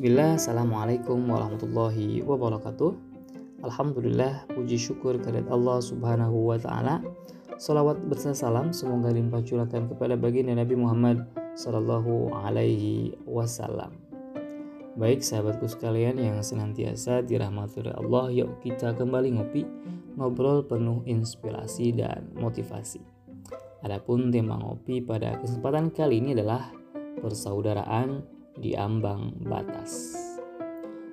Bismillah, Assalamualaikum warahmatullahi wabarakatuh. Alhamdulillah, puji syukur kehadirat Allah subhanahu wa ta'ala. Salawat berserta salam semoga limpah curahkan kepada baginda Nabi Muhammad Sallallahu alaihi wasallam. Baik sahabatku sekalian yang senantiasa dirahmati oleh Allah Yuk kita kembali ngopi Ngobrol penuh inspirasi dan motivasi. Adapun tema ngopi pada kesempatan kali ini adalah Persaudaraan di ambang batas.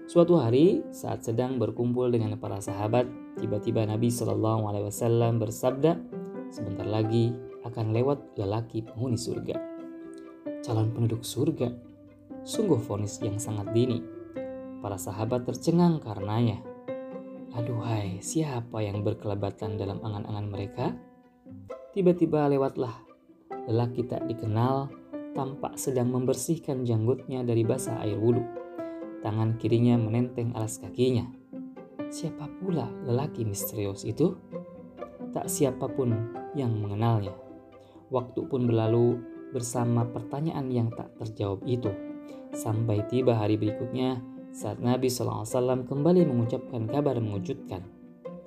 Suatu hari saat sedang berkumpul dengan para sahabat, tiba-tiba Nabi Shallallahu Alaihi Wasallam bersabda, sebentar lagi akan lewat lelaki penghuni surga. Calon penduduk surga, sungguh vonis yang sangat dini. Para sahabat tercengang karenanya. Aduhai, siapa yang berkelebatan dalam angan-angan mereka? Tiba-tiba lewatlah lelaki tak dikenal tampak sedang membersihkan janggutnya dari basah air wudhu. Tangan kirinya menenteng alas kakinya. Siapa pula lelaki misterius itu? Tak siapa pun yang mengenalnya. Waktu pun berlalu bersama pertanyaan yang tak terjawab itu. Sampai tiba hari berikutnya saat Nabi SAW kembali mengucapkan kabar mengejutkan.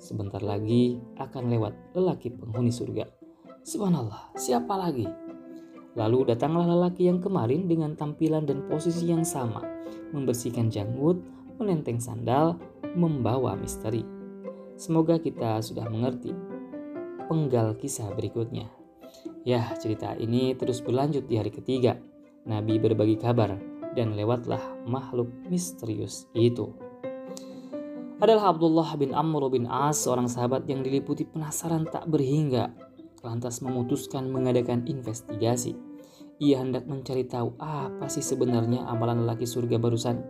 Sebentar lagi akan lewat lelaki penghuni surga. Subhanallah, siapa lagi? Lalu datanglah lelaki yang kemarin dengan tampilan dan posisi yang sama, membersihkan janggut, menenteng sandal, membawa misteri. Semoga kita sudah mengerti penggal kisah berikutnya. Ya, cerita ini terus berlanjut di hari ketiga. Nabi berbagi kabar dan lewatlah makhluk misterius itu. Adalah Abdullah bin Amr bin As, seorang sahabat yang diliputi penasaran tak berhingga lantas memutuskan mengadakan investigasi. Ia hendak mencari tahu apa sih sebenarnya amalan lelaki surga barusan.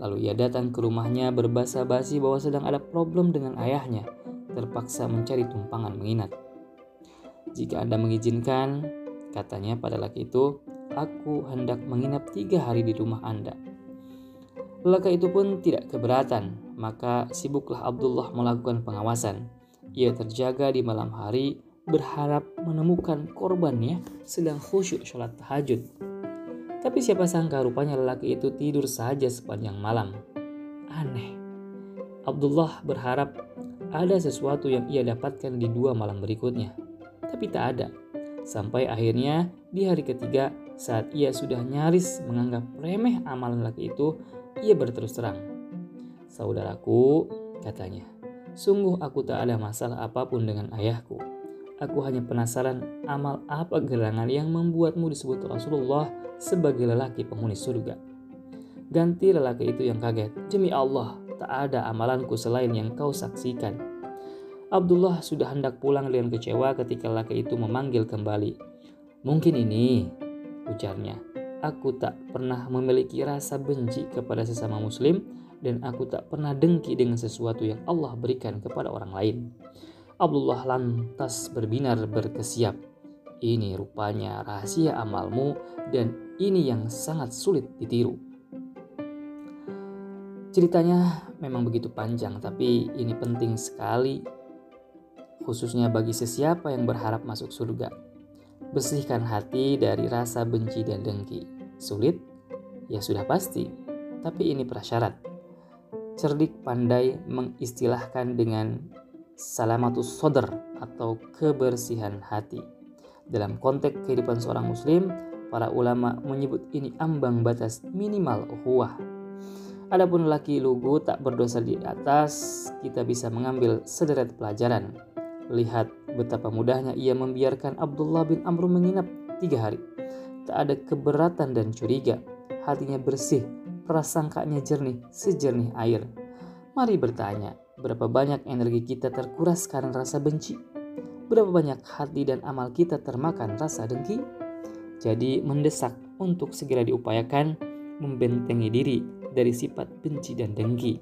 Lalu ia datang ke rumahnya berbasa basi bahwa sedang ada problem dengan ayahnya, terpaksa mencari tumpangan menginap. Jika Anda mengizinkan, katanya pada laki itu, aku hendak menginap tiga hari di rumah Anda. Lelaki itu pun tidak keberatan, maka sibuklah Abdullah melakukan pengawasan. Ia terjaga di malam hari berharap menemukan korbannya sedang khusyuk sholat tahajud. Tapi siapa sangka rupanya lelaki itu tidur saja sepanjang malam. Aneh. Abdullah berharap ada sesuatu yang ia dapatkan di dua malam berikutnya. Tapi tak ada. Sampai akhirnya di hari ketiga saat ia sudah nyaris menganggap remeh amalan lelaki itu, ia berterus terang. Saudaraku, katanya, sungguh aku tak ada masalah apa pun dengan ayahku Aku hanya penasaran amal apa gerangan yang membuatmu disebut Rasulullah sebagai lelaki penghuni surga. Ganti lelaki itu yang kaget. Demi Allah, tak ada amalanku selain yang kau saksikan. Abdullah sudah hendak pulang dengan kecewa ketika lelaki itu memanggil kembali. Mungkin ini, ujarnya. Aku tak pernah memiliki rasa benci kepada sesama muslim dan aku tak pernah dengki dengan sesuatu yang Allah berikan kepada orang lain. Abdullah lantas berbinar berkesiap. Ini rupanya rahasia amalmu dan ini yang sangat sulit ditiru. Ceritanya memang begitu panjang tapi ini penting sekali khususnya bagi sesiapa yang berharap masuk surga. Bersihkan hati dari rasa benci dan dengki. Sulit? Ya sudah pasti, tapi ini prasyarat. Cerdik pandai mengistilahkan dengan salamatus sodar atau kebersihan hati. Dalam konteks kehidupan seorang muslim, para ulama menyebut ini ambang batas minimal ukhuwah. Adapun laki lugu tak berdosa di atas, kita bisa mengambil sederet pelajaran. Lihat betapa mudahnya ia membiarkan Abdullah bin Amr menginap tiga hari. Tak ada keberatan dan curiga. Hatinya bersih, prasangkanya jernih, sejernih air. Mari bertanya, Berapa banyak energi kita terkuras karena rasa benci? Berapa banyak hati dan amal kita termakan rasa dengki? Jadi mendesak untuk segera diupayakan membentengi diri dari sifat benci dan dengki.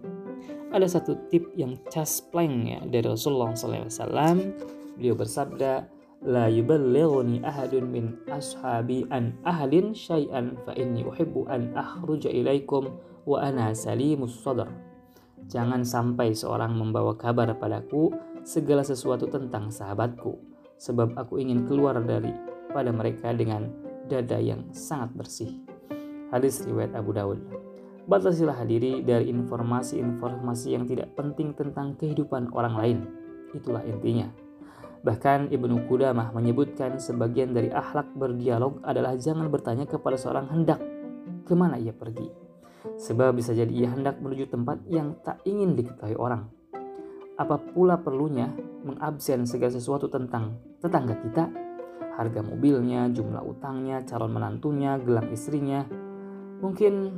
Ada satu tip yang caspleng ya dari Rasulullah SAW. Beliau bersabda, La yuballighuni ahadun min ashabi an ahadin syai'an fa inni uhibbu an akhruja ilaikum wa ana salimus sadar. Jangan sampai seorang membawa kabar padaku segala sesuatu tentang sahabatku, sebab aku ingin keluar dari pada mereka dengan dada yang sangat bersih. Hadis riwayat Abu Dawud. Batasilah diri dari informasi-informasi yang tidak penting tentang kehidupan orang lain. Itulah intinya. Bahkan Ibnu Qudamah menyebutkan sebagian dari akhlak berdialog adalah jangan bertanya kepada seorang hendak ke mana ia pergi. Sebab bisa jadi ia hendak menuju tempat yang tak ingin diketahui orang. Apa pula perlunya mengabsen segala sesuatu tentang tetangga kita, harga mobilnya, jumlah utangnya, calon menantunya, gelang istrinya. Mungkin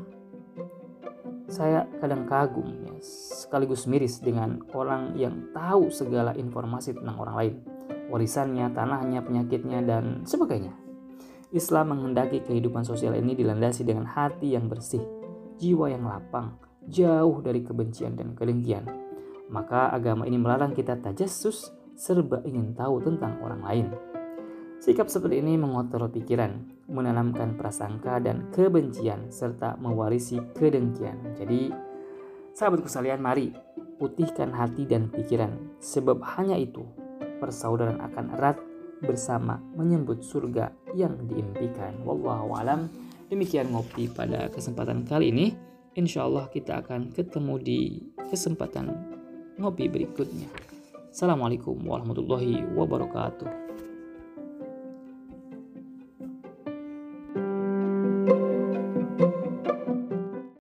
saya kadang kagum ya, sekaligus miris dengan orang yang tahu segala informasi tentang orang lain, warisannya, tanahnya, penyakitnya, dan sebagainya. Islam menghendaki kehidupan sosial ini dilandasi dengan hati yang bersih, jiwa yang lapang, jauh dari kebencian dan kedengkian. Maka agama ini melarang kita tajassus serba ingin tahu tentang orang lain. Sikap seperti ini mengotor pikiran, menanamkan prasangka dan kebencian, serta mewarisi kedengkian. Jadi, sahabatku sekalian, mari putihkan hati dan pikiran, sebab hanya itu persaudaraan akan erat bersama menyebut surga yang diimpikan. Wallahu alam. Demikian ngopi pada kesempatan kali ini. Insya Allah kita akan ketemu di kesempatan ngopi berikutnya. Assalamualaikum warahmatullahi wabarakatuh.